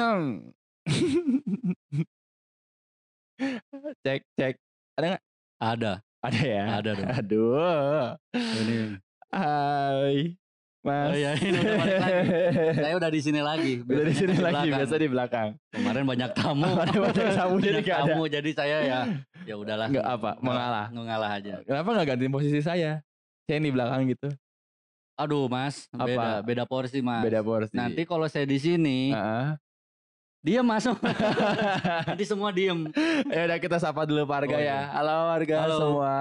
Cek cek. Ada nggak? Ada. Ada ya? Ada dong. Aduh. Ini. Hai. Mas. Oh iya, ini udah balik lagi. Saya udah di sini lagi. Udah di sini lagi, belakang. biasa di belakang. Kemarin banyak tamu. Ada banyak tamu, jadi Banyak nggak ada. tamu, jadi saya ya ya udahlah. Nggak apa, mengalah. Mengalah aja. Kenapa nggak gantiin posisi saya? Saya di belakang gitu. Aduh, Mas, Apa? beda beda porsi, Mas. Beda porsi. Nanti kalau saya di sini, Heeh. Dia masuk. Nanti semua diem. ya udah kita sapa dulu warga Oh, ya. iya. Halo warga Halo. semua.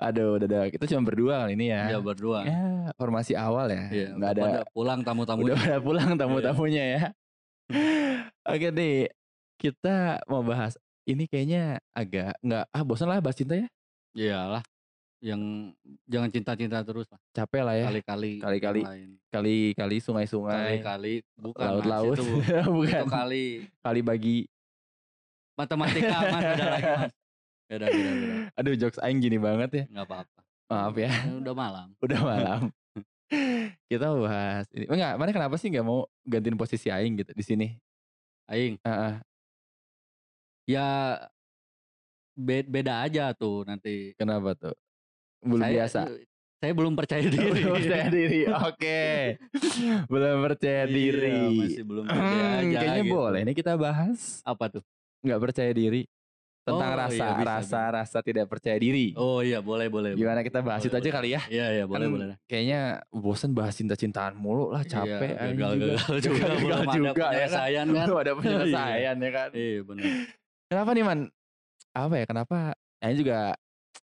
Aduh, udah, udah. Kita cuma berdua kali ini ya. Ya berdua. Ya, formasi awal ya. Iya, Nggak ada pulang tamu-tamu. udah pada pulang tamu-tamunya ya. Oke nih, kita mau bahas ini kayaknya agak nggak ah bosan lah bahas cinta ya. Iyalah. Yang jangan cinta-cinta terus lah. Capek lah ya. Kali-kali. Kali-kali. Kali-kali sungai-sungai, Kali-kali bukan laut-laut, Mas, itu, bukan. itu kali Kali bagi. matematika Mas beda lagi Mas. Beda beda beda. Aduh, jokes aing gini banget ya. Enggak apa-apa. Maaf ya, Ya, Udah malam. udah malam. kita bahas ini. Enggak, mana kenapa sih nggak mau gantiin posisi aing gitu di sini? Aing. Heeh. Ya be- beda aja tuh nanti. kenapa tuh? Belum saya, biasa. Saya belum percaya diri. Belum percaya diri. Oke. Belum percaya Iya, diri. masih belum percaya Hmm, aja. kayaknya gitu. boleh nih kita bahas Apa tuh? nggak percaya diri tentang Oh, rasa iya, bisa, rasa rasa tidak percaya diri. Oh iya boleh boleh. Gimana kita bahas Boleh, itu aja boleh. kali ya? Iya iya boleh Kan boleh. Kayaknya bosen bahas cinta-cintaan mulu lah capek. Iya, anjing gagal-gagal juga, Gagal belum ada juga ya kan. penyelesaian kan. Belum ada Iya. penyelesaian ya kan. Iya benar. Kenapa nih man? Apa ya? Kenapa? Ini juga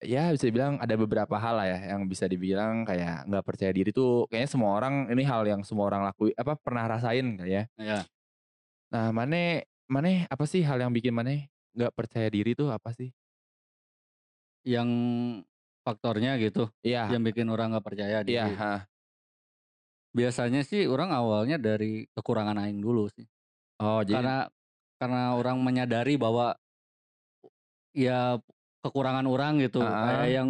ya bisa dibilang ada beberapa hal lah ya yang bisa dibilang kayak nggak percaya diri tuh kayaknya semua orang ini hal yang semua orang lakui apa pernah rasain kali ya. Iya. Nah, Mane, Mane apa sih hal yang bikin Mane nggak percaya diri tuh apa sih? Yang faktornya gitu Iya, yang bikin orang nggak percaya diri. iya, ha. Biasanya sih orang awalnya dari kekurangan aing dulu sih. Oh, jadi Karena karena orang menyadari bahwa ya kekurangan orang gitu. Ah. Kayak yang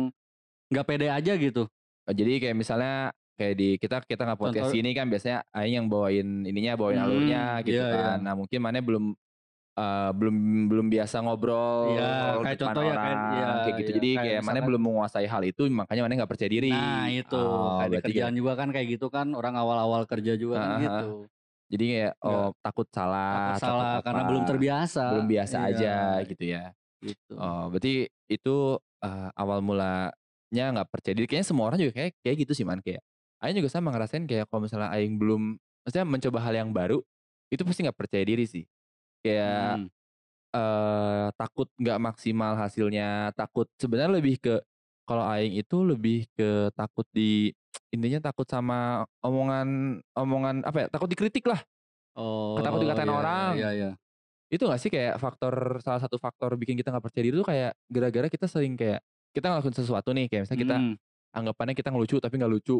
nggak pede aja gitu. oh, jadi kayak misalnya kayak di kita kita nggak podcast Contoh- ini kan biasanya Aing yang bawain ininya bawain Hmm, alurnya gitu iya, iya. kan. Nah, mungkin Mane belum eh, belum belum biasa ngobrol Iya, di kayak contoh ya, kayak- orang, iya, kayak gitu. iya. Jadi Kayak kayak misalkan- belum menguasai hal itu makanya Mane nggak percaya diri. Nah itu Oh, kayak kerjaan juga kan kayak gitu kan orang awal-awal kerja juga kan Ah, ah, gitu. Jadi kayak oh takut salah, Takut salah karena apa, belum terbiasa. belum biasa Iya, aja gitu ya. Gitu. Oh, berarti itu eh, awal mulanya nggak percaya diri. Kayaknya semua orang juga kayak kayak gitu sih man kayak. Aing juga sama ngerasain kayak kalau misalnya Aing belum, maksudnya mencoba hal yang baru, itu pasti nggak percaya diri sih. Kayak Hmm. eh takut nggak maksimal hasilnya, takut sebenarnya lebih ke kalau Aing itu lebih ke takut di intinya takut sama omongan omongan apa ya takut dikritik lah. Oh, takut dikatain iya, orang. Iya iya. Itu gak sih kayak faktor salah satu faktor bikin kita nggak percaya diri itu kayak gara-gara kita sering kayak kita ngelakuin sesuatu nih kayak misalnya kita Hmm. anggapannya kita ngelucu tapi nggak lucu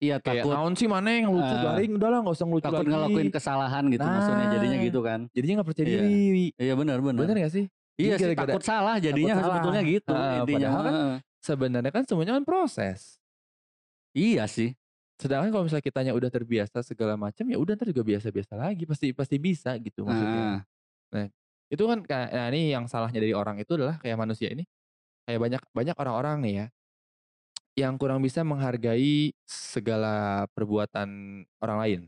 Iya kayak takut naon sih mana yang lucu Ah. garing udah lah nggak usah ngelucu takut lagi ngelakuin kesalahan gitu maksudnya Nah. jadinya gitu kan. jadinya nggak percaya Iya. diri Iya benar benar. bener gak sih Iya sih gara-gara- takut salah jadinya takut salah. sebetulnya gitu Ah, intinya. padahal kan sebenarnya kan semuanya kan proses Iya sih. sedangkan kalau misalnya kitanya udah terbiasa segala macam ya udah ntar juga biasa-biasa lagi pasti pasti bisa gitu maksudnya Ah, itu kan kayak nah ini yang salahnya dari orang itu adalah kayak manusia ini kayak banyak banyak orang-orang nih ya yang kurang bisa menghargai segala perbuatan orang lain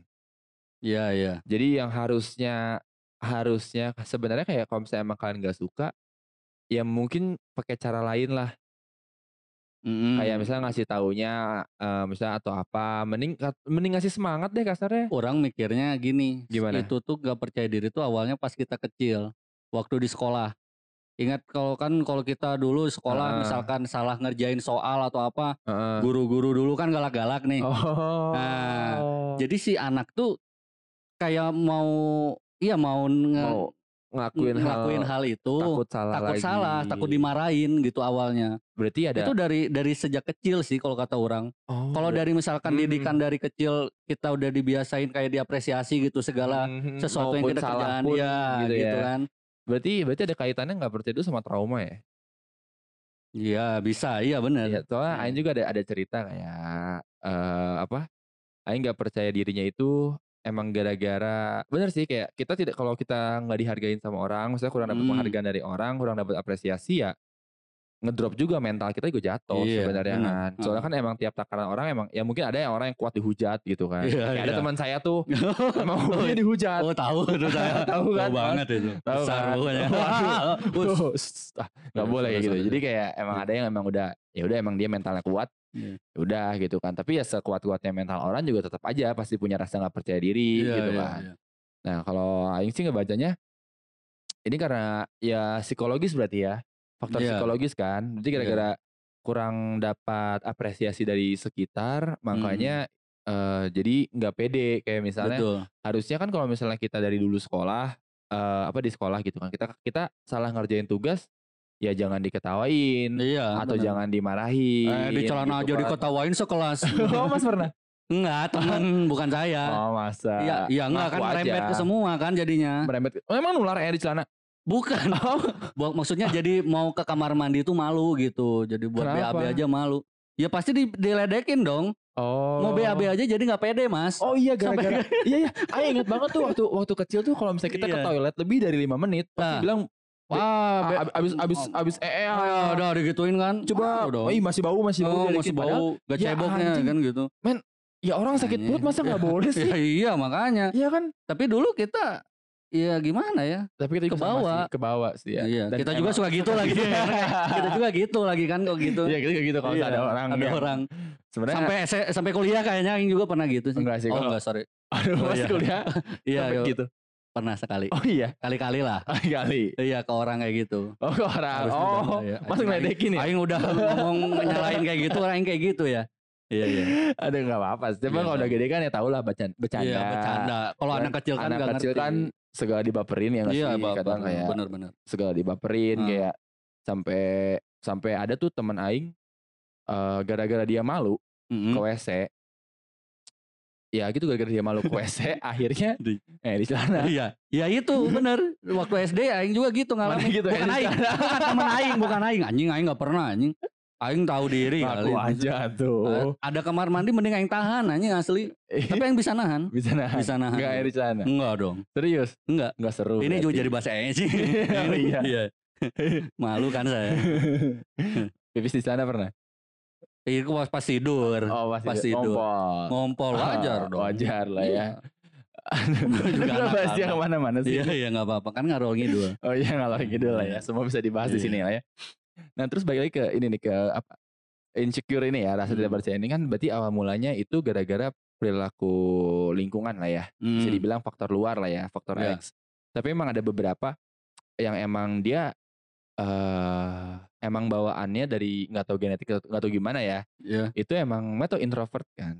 Iya iya. Jadi yang harusnya harusnya sebenarnya kayak kalau misalnya emang kalian gak suka, ya mungkin pakai cara lain lah. Mm-mm. Kayak misalnya ngasih taunya, eh, misalnya atau apa, mending mending ngasih semangat deh kasarnya. orang mikirnya gini, Gimana? itu tuh gak percaya diri tuh awalnya pas kita kecil, waktu di sekolah. Ingat kalau kan kalau kita dulu sekolah Ah. misalkan salah ngerjain soal atau apa, guru-guru dulu kan galak-galak nih. Oh. Nah, Jadi si anak tuh kayak mau iya mau, nge- mau ngelakuin, ngelakuin hal, hal, itu takut salah takut lagi. salah, takut dimarahin gitu awalnya. Berarti ada Itu dari dari sejak kecil sih kalau kata orang. oh, Kalau dari misalkan Hmm. didikan dari kecil kita udah dibiasain kayak diapresiasi gitu segala Mhm, sesuatu yang kita salah kerjaan pun ya gitu, gitu, ya. kan. Berarti berarti ada kaitannya nggak percaya itu sama trauma ya? Iya bisa, iya benar. Iya, soalnya Iya. Aing juga ada ada cerita kayak eh apa? Aing nggak percaya dirinya itu emang gara-gara bener sih kayak kita tidak kalau kita nggak dihargain sama orang, maksudnya kurang dapat Hmm. penghargaan dari orang, kurang dapat apresiasi ya ngedrop juga mental kita juga jatuh Iya, sebenarnya bener. kan. Soalnya kan emang tiap takaran orang emang ya mungkin ada yang orang yang kuat dihujat gitu kan. Iya, Kayak ada iya. teman saya tuh emang hobinya dihujat. Oh tahu tuh saya. Tahu kan, Tahu banget itu. Tahu Besar kan? Waduh. Ah, nggak boleh gitu. Jadi kayak emang Iya. ada yang emang udah ya udah emang dia mentalnya kuat. Iya. ya Udah gitu kan. Tapi ya sekuat-kuatnya mental orang juga tetap aja pasti punya rasa nggak percaya diri Iya, gitu iya, kan. iya. Nah, kalau aing sih ngebacanya ini karena ya psikologis berarti ya. Faktor Iya. psikologis kan. Berarti Iya. gara-gara kurang dapat apresiasi dari sekitar, makanya eh, jadi nggak pede kayak misalnya Betul. harusnya kan kalau misalnya kita dari dulu sekolah eh, apa di sekolah gitu kan kita kita salah ngerjain tugas ya jangan diketawain Iya. atau benar. jangan dimarahin Eh, di celana gitu aja kan. diketawain sekelas. oh mas pernah Enggak, teman bukan saya. oh masa Iya, iya enggak kan merembet ke semua kan jadinya. merembet oh, emang nular ya di celana Bukan. oh, Maksudnya jadi mau ke kamar mandi itu malu gitu. Jadi buat Kenapa? BAB aja malu. Ya pasti di, diledekin dong. oh Mau BAB aja jadi nggak pede mas. Oh iya Sampai- gara-gara Iya iya Ayo inget banget tuh waktu waktu kecil tuh kalau misalnya kita ke Iya. toilet lebih dari lima menit pasti Nah. bilang Wah, be- "Ah, abis abis abis eh Ah, ah, udah digituin kan. coba oh, ih, masih bau masih bau Oh, diledekin. masih bau, gak ya ceboknya anjing. kan gitu. ya orang sakit perut masa nggak boleh sih Ya, iya makanya. Iya kan Tapi dulu kita ya gimana ya? tapi kita juga sama Kebawa. sih, kebawa sih ya Iya. Dan kita juga suka gitu lagi. kita juga gitu lagi kan kok gitu. Iya kita juga gitu kalau Iya, ada orang ada yang orang sebenarnya sampai sampai kuliah kayaknya Aing juga pernah gitu sih. Enggak sih, Oh enggak sorry. aduh Oh, pas iya. kuliah Iya gitu pernah sekali. oh iya Kali-kali lah. kali Iya ke orang kayak gitu. oh ke orang Harus oh ya. masuk Aing- ngeledekin ya Aing udah ngomong nyalain kayak gitu, Aing kayak gitu ya. Iya iya. ada nggak apa-apa Cuma Iya, kalau udah tahu. gede kan ya tau lah baca- bercanda Iya bercanda. Kalau Kan anak kecil kan anak kecil ngerti. kan segala dibaperin ya nggak iya sih baper. kadang kayak Bener-bener. segala dibaperin Hmm. kayak sampai sampai ada tuh teman aing eh, gara-gara dia malu Mm-mm. ke WC ya gitu gara-gara dia malu ke WC akhirnya Di- eh di celana Iya, ya itu bener. Waktu SD Aing juga gitu Mana ngalamin. gitu ya, bukan Aing, bukan teman Aing, bukan Aing. Anjing Aing nggak pernah anjing. Aing tahu diri ngaku kali. aja tuh Eh, Ada kamar mandi mending Aing tahan anjing asli. Tapi Aing bisa nahan. bisa nahan Bisa nahan. nggak air di celana Enggak dong. serius Enggak. nggak seru Ini juga jadi bahasa Aing sih. Oh, iya. Malu kan saya. pipis di celana pernah Itu pas, pas tidur. oh pasti Pas tidur. ngompol Ngompol wajar Ah, dong. wajar lah ya Juga Kita bahas dia ke mana-mana sih Iya iya nggak apa-apa kan ngalor ngidul. Oh iya ngalor ngidul lah ya. Iya. Semua bisa dibahas di Iya. sini lah ya. Nah terus balik lagi ke ini nih ke apa? Insecure ini ya rasa tidak Hmm. percaya ini kan berarti awal mulanya itu gara-gara perilaku lingkungan lah ya. Bisa Hmm. dibilang faktor luar lah ya, faktor Iya. X. Tapi emang ada beberapa yang emang dia eh emang bawaannya dari nggak tahu genetik nggak tahu gimana ya. Iya. Itu emang atau introvert kan.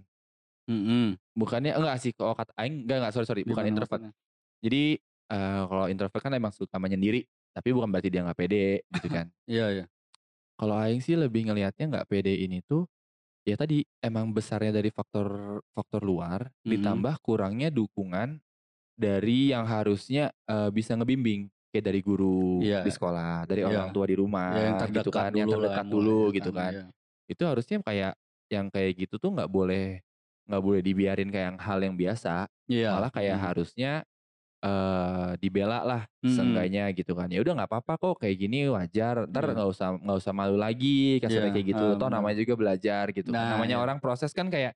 Mm-mm. Bukannya enggak sih kalau kata aing enggak enggak sorry sorry bukan introvert. maksudnya? Jadi eh kalau introvert kan emang suka menyendiri, tapi bukan berarti dia nggak pede gitu kan. Iya iya. Kalau aing sih lebih ngelihatnya nggak pede ini tuh ya tadi emang besarnya dari faktor faktor luar Mhm. ditambah kurangnya dukungan dari yang harusnya eh, bisa ngebimbing kayak dari guru Iya. di sekolah, dari Iya. orang tua di rumah Ya, yang gitu terdekat kan, yang dulu lah terdekat mulai dulu gitu kan. iya. Itu harusnya kayak yang kayak gitu tuh nggak boleh nggak boleh dibiarin kayak yang hal yang biasa, Iya. malah kayak Mhm. harusnya eh dibela lah Mhm. seenggaknya gitu kan ya udah nggak apa-apa kok kayak gini wajar ntar Iya. nggak usah nggak usah malu lagi Iya, kayak gitu ah, toh namanya juga belajar gitu kan. Nah, namanya iya. orang proses kan kayak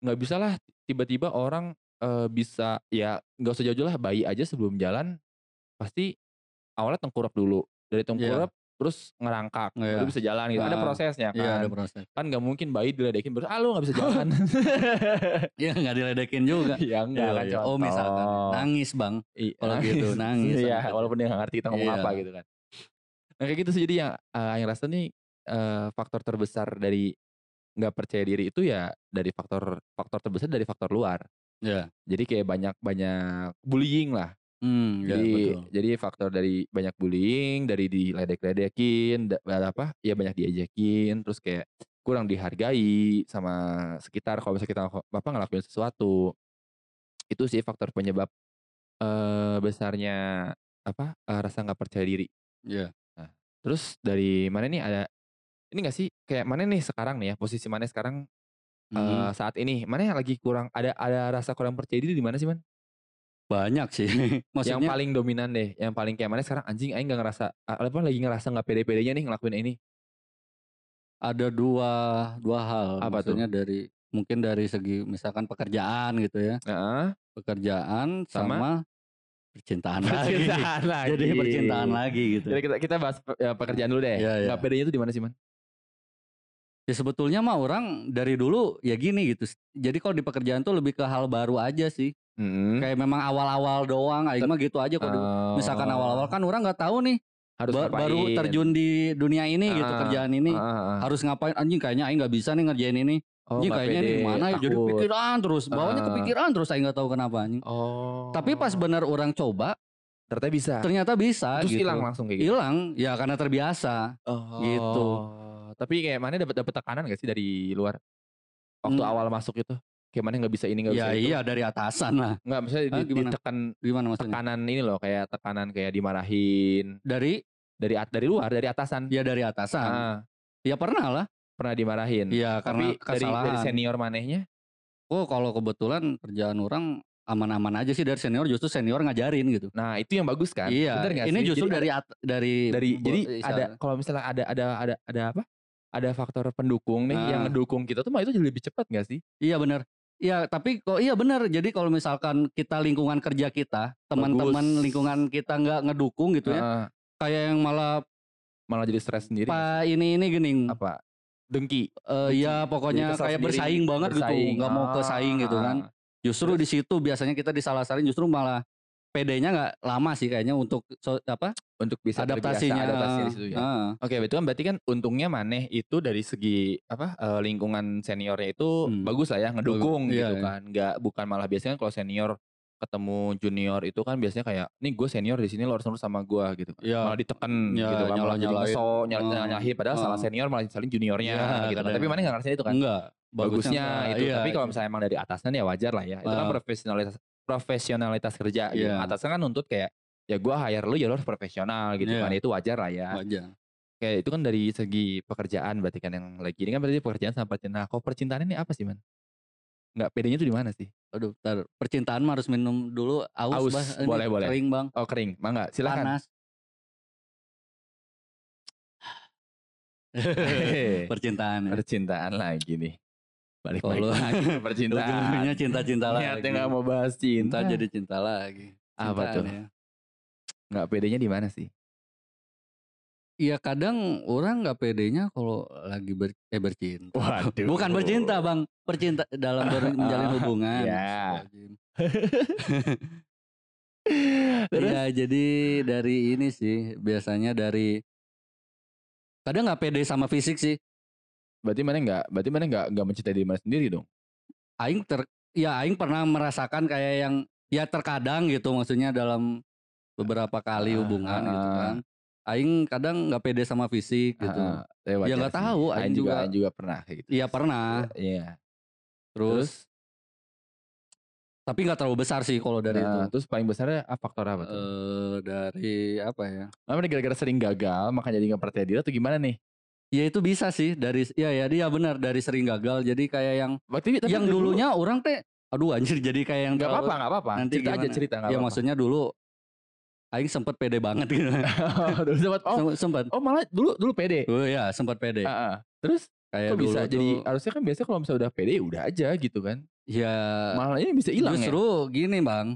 nggak bisa lah tiba-tiba orang eh, bisa ya nggak usah jauh-jauh lah bayi aja sebelum jalan pasti awalnya tengkurap dulu dari tengkurap terus ngerangkak Iya. baru bisa jalan gitu ada Ah, prosesnya kan Iya ada proses. kan nggak mungkin bayi diledekin terus ah lu nggak bisa jalan Iya nggak diledekin juga. ya enggak Iya, kan iya. Oh misalkan nangis bang. Kalau gitu, nangis Iya, kecil. walaupun dia nggak ngerti kita ngomong Iya. apa gitu kan. Nah kayak gitu sih jadi yang eh, yang rasa nih eh, faktor terbesar dari nggak percaya diri itu ya dari faktor faktor terbesar dari faktor luar. Iya. Jadi kayak banyak banyak bullying lah. Hmm, ya, jadi betul. jadi faktor dari banyak bullying, dari diledek-ledekin, da- apa? Ya banyak diajakin, terus kayak kurang dihargai sama sekitar kalau misalnya kita apa ngelakuin sesuatu. Itu sih faktor penyebab eh besarnya apa? eh, rasa nggak percaya diri. Iya. Terus dari mana nih ada ini gak sih kayak mana nih sekarang nih ya posisi mana sekarang eee, Mhm. saat ini, maneh lagi kurang ada ada rasa kurang percaya diri di mana sih, Man? Banyak sih, Yang maksudnya paling dominan deh, yang paling kayak maneh sekarang, "Anjing aing nggak ngerasa" apa, lagi ngerasa nggak pede-pedenya nih ngelakuin ini. Ada dua dua hal, Apa tuh? maksudnya dari mungkin dari segi misalkan pekerjaan gitu ya. Heeh. Pekerjaan Sama? sama percintaan lagi. Percintaan lagi. Jadi percintaan lagi gitu. Jadi kita kita bahas eee, pekerjaan dulu deh. Iya iya. Nggak pedenya tuh di mana sih, Man? Ya sebetulnya mah orang dari dulu ya gini gitu. Jadi kalau di pekerjaan tuh lebih ke hal baru aja sih. Mhm. Kayak memang awal-awal doang, aing mah gitu aja kalau di misalkan awal-awal Oh. kan orang nggak tahu nih Harus ba baru terjun di dunia ini gitu, Heeh, kerjaan ini. heeh heeh. Harus ngapain, anjing kayaknya aing nggak bisa nih ngerjain ini. Oh, nggak kayaknya ini pede, gimana ya, jadi pikiran terus, bawahnya Heeh. kepikiran terus aing nggak tahu kenapa anjing. Oh. Tapi pas bener orang coba, ternyata bisa. ternyata bisa Terus gitu. hilang langsung kayak gitu. Hilang, ya karena terbiasa. Oh. Gitu. Tapi kayak maneh dapat dapat tekanan gak sih dari luar? Waktu Mmm. awal masuk itu? Kayak maneh nggak bisa ini, nggak bisa Ya itu? iya dari atasan lah. Nggak, maksudnya di Hah, gimana? ditekan Gimana maksudnya? tekanan ini loh, kayak tekanan kayak dimarahin Dari dari at dari luar, dari atasan. ya dari atasan. Heeh. Ya pernah lah. Pernah dimarahin. Iya karena Tapi dari dari kesalahan. senior manehnya? Oh kalau kebetulan kerjaan orang aman-aman aja sih dari senior justru senior ngajarin gitu. Nah, itu yang bagus kan? Iya, Bener nggak ini sih? justru Jadi dari at, dari dari jadi ada kalau misalnya ada ada ada ada apa? Ada faktor pendukung nih yang Ah. ngedukung kita tuh mah itu jadi lebih cepat gak sih? Iya benar. Iya, tapi kok iya benar. Jadi kalau misalkan kita lingkungan kerja kita, teman-teman lingkungan kita nggak ngedukung gitu ya, kayak yang malah malah jadi stres sendiri. pak ini ini gening. Apa? Dengki. Eh ya pokoknya kayak sendiri, bersaing banget bersaing. gitu, nggak mau ke saing gitu kan. Ah. Justru Terus? di situ biasanya kita disalah-salahin justru malah PD-nya nggak lama sih kayaknya untuk so- apa Untuk bisa adaptasinya. adaptasi di situ ya. Heeh. Oke, itu kan berarti kan untungnya maneh itu dari segi apa eh, lingkungan seniornya itu Hmm. bagus lah ya ngedukung Bagus, iya, gitu iya. kan. Nggak bukan malah biasanya kalau senior ketemu junior itu kan biasanya kayak nih gue senior di sini lo harus nurut sama gue gitu kan. Iya. Malah ditekan Iya, gitu kan malah jadi ngeso nyal Heeh. nyalahin padahal salah Heeh. senior malah saling juniornya Iya, gitu kan. Tapi maneh nggak ngerasain itu kan. Enggak. Bagusnya enggak, itu. iya. Tapi kalau misalnya emang dari atasan ya wajar lah ya. Itu kan profesionalitas profesionalitas kerja gitu. Iya. Atasan kan nuntut kayak ya gue hire lu ya lu harus profesional gitu Iya. kan. Itu wajar lah ya. Wajar. Kayak itu kan dari segi pekerjaan berarti kan yang lagi ini kan berarti pekerjaan sama percintaan. Nah, kalau percintaan ini apa sih man? Nggak pedenya tuh di mana sih? Aduh, bentar. Percintaan mah harus minum dulu aus, Aus, Bah. Ini boleh, boleh. Kering, Bang. Oh kering, mangga silakan. Panas. Percintaan ya. percintaan lagi nih. Balik Kalau lagi percintaan. Cinta-cinta lagi. Niatnya nggak mau bahas cinta. Cinta jadi cinta lagi. Apa tuh? ya. Nggak pedenya di mana sih? Iya kadang orang nggak pedenya kalau lagi ber, eh bercinta. Waduh. Bukan bercinta bang, percinta dalam ber- menjalin hubungan. iya. Terus? Iya jadi dari ini sih biasanya dari kadang nggak pede sama fisik sih. Berarti mana nggak? Berarti mana nggak nggak mencintai diri mana sendiri dong? Aing ter, ya Aing pernah merasakan kayak yang ya terkadang gitu maksudnya dalam beberapa kali Ah, hubungan ah, gitu ah. kan. Aing kadang nggak pede sama fisik gitu. Ah, ah, Ya wajar nggak tahu, Aing Aing juga, juga- Aing juga pernah gitu. Iya pernah. Iya. Terus, tapi nggak terlalu besar sih kalau dari Nah, itu. terus paling besarnya apa faktor apa tuh? Eh dari apa ya? Namanya gara-gara sering gagal makanya jadi nggak percaya diri atau gimana nih? Ya itu bisa sih dari ya ya dia benar dari sering gagal jadi kayak yang Berarti tapi yang dulu- dulunya orang teh aduh anjir jadi kayak yang nggak terlalu- apa-apa nggak apa-apa. nanti cerita aja cerita nggak Ya apa-apa. maksudnya dulu aing sempet pede banget gitu. dulu sempat oh Sem- sempet. oh malah dulu dulu pede. Oh ya sempat pede. Ah, ah. Terus kayak kok dulu bisa tuh, jadi harusnya kan biasanya kalau misalnya udah pede ya udah aja gitu kan. ya Malah ini bisa hilang ya. justru gini bang.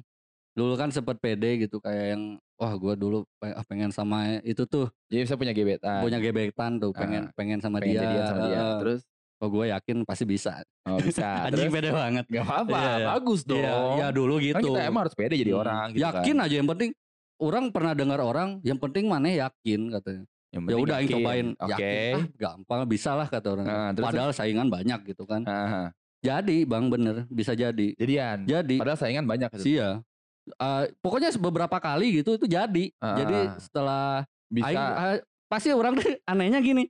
Dulu kan sempet pede gitu kayak yang wah gua dulu ah, pengen sama itu tuh Jadi bisa punya gebetan. punya gebetan tuh pengen pengen sama pengen dia. sama dia. Heeh. Terus oh gue yakin pasti bisa. oh bisa. Anjing Terus pede banget. nggak apa-apa. Iya, iya. Bagus dong. Iya, ya dulu gitu. Kan kita emang harus pede jadi Hmm. orang gitu yakin kan. aja yang penting orang pernah dengar orang yang penting maneh yakin katanya. Yang Ya udah yakin. cobain Oke. yakin ah gampang bisa lah kata orang. Nah, terus- Padahal saingan banyak gitu kan. Ah, ah. Jadi Bang bener bisa jadi. Jadian. Jadi Padahal saingan banyak gitu. sia. Eh, pokoknya beberapa kali gitu itu jadi. Ah, Jadi ah. setelah Bisa. aing ah, pasti orang tuh anehnya gini.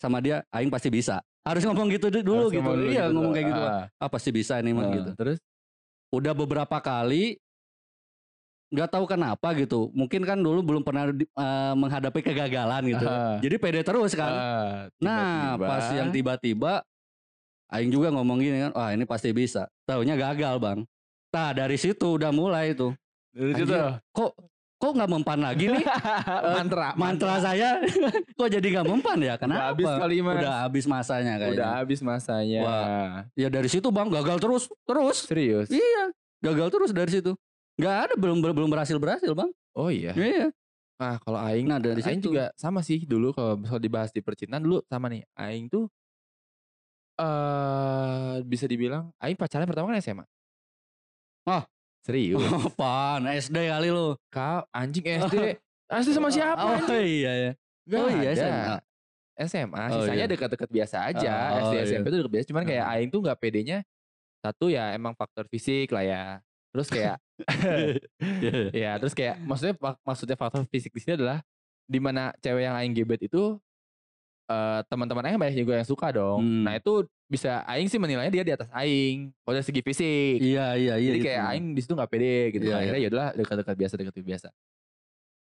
Sama dia aing pasti bisa. Harus ngomong gitu du- dulu Harus gitu. ngomong dulu iya gitu. ngomong kayak gitu. Ah, Ah pasti bisa ini mah ah. gitu. Terus Udah beberapa kali nggak tahu kenapa gitu. Mungkin kan dulu belum pernah di- eh, menghadapi kegagalan gitu. Ah. Jadi pede terus kan. Ah, Nah, tiba-tiba. pas yang tiba-tiba Aing juga ngomong gini kan, wah ini pasti bisa. Taunya gagal bang. Nah dari situ udah mulai tuh. Dari situ. Kok kok nggak mempan lagi nih? Eh, mantra. Mantra saya kok jadi nggak mempan ya? Udah Kenapa? habis kali mas. Udah habis masanya kayaknya. Udah habis masanya. Wah. Ya dari situ bang gagal terus, terus. Serius? Iya, gagal terus dari situ. Nggak ada belum belum berhasil berhasil bang. Oh iya. Iya. Nah kalau Aing, Nah dari Aing situ. juga sama sih dulu kalau misal dibahas di percintaan dulu sama nih. Aing tuh eh bisa dibilang Aing pacaran pertama kan SMA. Wah. Serius. Apaan? SD kali lu. Kau anjing SD. SD sama siapa? Oh anjing? iya ya. Gak oh iya, ada. SMA. SMA. Oh, Sisanya iya. dekat-dekat biasa aja. Oh, SD iya. SMP tuh dekat biasa. Cuman kayak Hmm. Aing tuh nggak pedenya. Satu ya emang faktor fisik lah ya. Terus kayak Iya. ya terus kayak maksudnya mak- maksudnya faktor fisik di sini adalah di mana cewek yang aing gebet itu eh teman-teman aing banyak juga yang suka dong. Hmm. Nah itu bisa aing sih menilainya dia di atas aing kalau dari segi fisik. Iya iya iya. Jadi itu. kayak aing di situ nggak pede gitu. Iya, Akhirnya ya udahlah dekat-dekat biasa dekat biasa.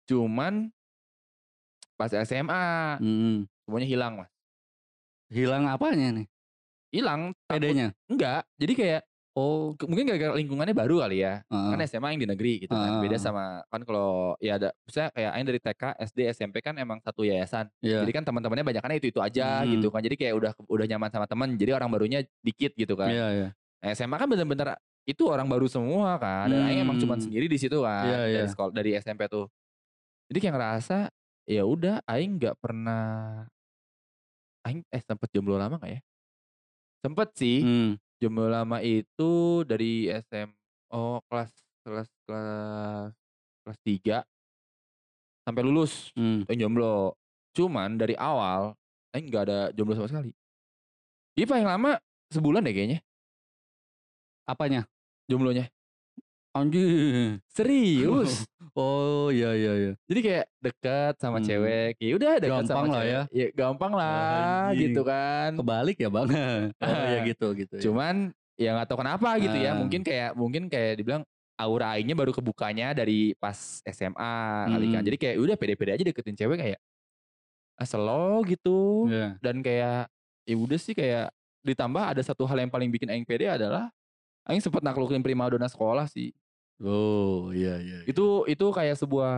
Cuman pas SMA Mm-mm. semuanya hilang mas. Hilang apanya nih? Hilang PD-nya. enggak. Jadi kayak Oh. ke- mungkin gara-gara lingkungannya baru kali ya. heeh. Kan SMA yang di negeri gitu kan. Beda sama kan kalau ya ada misalnya kayak aing dari TK, SD, SMP kan emang satu yayasan. Iya. Jadi kan teman-temannya banyak kan itu itu aja Hmm. gitu kan. Jadi kayak udah udah nyaman sama teman. Jadi orang barunya dikit gitu kan. Iya iya. Nah, SMA kan bener-bener itu orang baru semua kan. Dan Aing emang cuman Hmm. sendiri di situ kan Iya, dari iya. sekolah dari SMP tuh. Jadi kayak ngerasa ya udah Aing nggak pernah Aing eh sempet jomblo lama gak ya? Sempet sih. Hmm. Jomblo lama itu dari SM oh kelas kelas kelas kelas 3 sampai lulus. Hmm. Aing jomblo. Cuman dari awal Aing nggak ada jomblo sama sekali. Iya paling lama sebulan deh kayaknya Apanya? jomblonya. Anjing. Serius. Oh iya iya iya. Jadi kayak deket sama Hmm. cewek. Ya udah deket Gampang sama lah cewek. ya. Ya gampang lah Anjing. gitu kan. Kebalik ya bang. oh ya gitu gitu. ya. Cuman ya nggak tahu kenapa gitu ya. Ah. Mungkin kayak mungkin kayak dibilang aura aingnya baru kebukanya dari pas SMA kali kan. Hmm. Jadi kayak udah pede-pede aja deketin cewek kayak ah, slow gitu. Iya. dan kayak ya udah sih kayak ditambah ada satu hal yang paling bikin aing pede adalah aing sempat naklukin primadona sekolah sih Oh iya iya. iya. itu itu kayak sebuah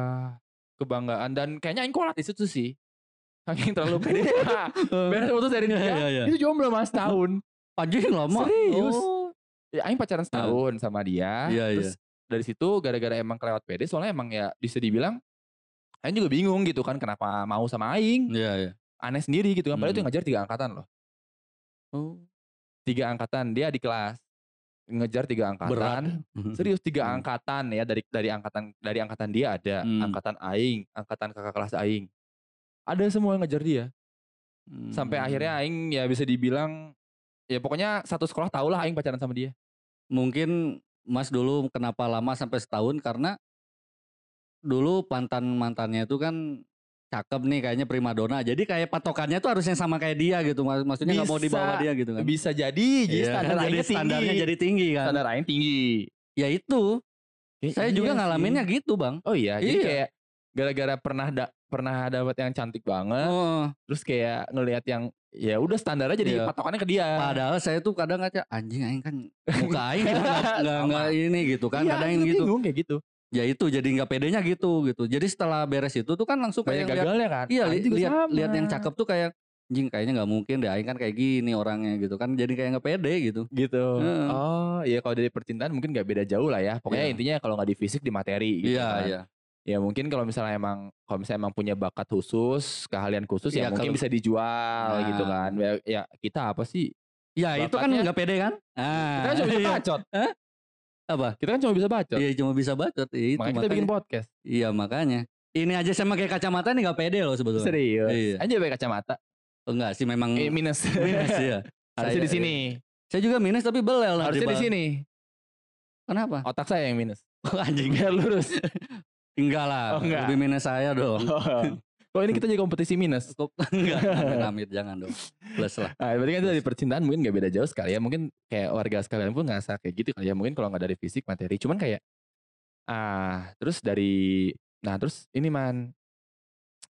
kebanggaan dan kayaknya aing kolat di situ sih aing terlalu pede Nah, beres putus dari Iya, dia iya, iya. itu jomblo mas tahun Anjing lama. Serius? Oh. ya, aing pacaran setahun sama dia Iya, terus dari situ gara-gara emang kelewat pede soalnya emang ya bisa dibilang aing juga bingung gitu kan kenapa mau sama aing Iya iya. aneh sendiri gitu kan padahal itu Hmm. yang ngajar tiga angkatan loh Oh. tiga angkatan dia di kelas ngejar tiga angkatan Berat. serius tiga Hmm. angkatan ya dari dari angkatan dari angkatan dia ada Hmm. angkatan aing angkatan kakak kelas aing ada semua yang ngejar dia sampai Hmm. akhirnya aing ya bisa dibilang ya pokoknya satu sekolah tau lah aing pacaran sama dia mungkin Mas dulu kenapa lama sampai setahun karena dulu mantan mantannya itu kan cakep nih kayaknya primadona. Jadi kayak patokannya tuh harusnya sama kayak dia gitu. Maksudnya nggak mau di bawah Bisa. dia gitu kan? bisa jadi jadi Iya, standar kan jadi standarnya tinggi jadi tinggi kan? Standar aing tinggi. Ya itu. Ya, saya iya juga sih. ngalaminnya gitu bang. Oh iya jadi Iya. kayak gara-gara pernah da, pernah dapat yang cantik banget oh, terus kayak ngelihat yang ya udah standarnya jadi Iya. patokannya ke dia. Padahal saya tuh kadang ngaca anjing aing kan muka aing kita nggak ini gitu kan Iya, kadang gitu. bingung kayak gitu ya itu jadi nggak pedenya gitu gitu jadi setelah beres itu tuh kan langsung banyak kayak lihat gagalnya kan Iya, li- juga lihat lihat yang cakep tuh kayak anjing kayaknya nggak mungkin deh aing kan kayak gini orangnya gitu kan jadi kayak nggak pede gitu. gitu. Heeh. Oh, iya kalau dari percintaan mungkin gak beda jauh lah ya. Pokoknya Iya. intinya kalau nggak di fisik di materi gitu Iya, kan. iya. Ya mungkin kalau misalnya emang kalau misalnya emang punya bakat khusus, keahlian khusus ya Iya, mungkin kalau- bisa dijual Nah. gitu kan. Ya, ya kita apa sih? Ya itu kan nggak pede kan? Ah, Kita kan cuma iya. bacot. Apa? Kita kan cuma bisa bacot. Iya cuma bisa bacot. Iya, itu makanya kita bikin podcast. Iya makanya. Ini aja sama kayak kacamata nih nggak pede loh sebetulnya. Serius. Iya. Aja pakai kacamata. Oh, enggak sih memang Eh, minus. minus ya. Harusnya di sini. Saya juga minus tapi belel Harusnya di sini. Kenapa? Otak saya yang minus. Oh, anjing. Lurus. Enggak lah. Oh, enggak. Lebih minus saya dong. Kalau ini kita jadi kompetisi minus. Kok- enggak, amit jangan dong. Plus lah. Nah, berarti kan itu dari percintaan mungkin gak beda jauh sekali ya. Mungkin kayak warga sekalian pun ngerasa kayak gitu kali ya. Mungkin kalau nggak dari fisik, materi. Cuman kayak, ah terus dari, nah terus ini man,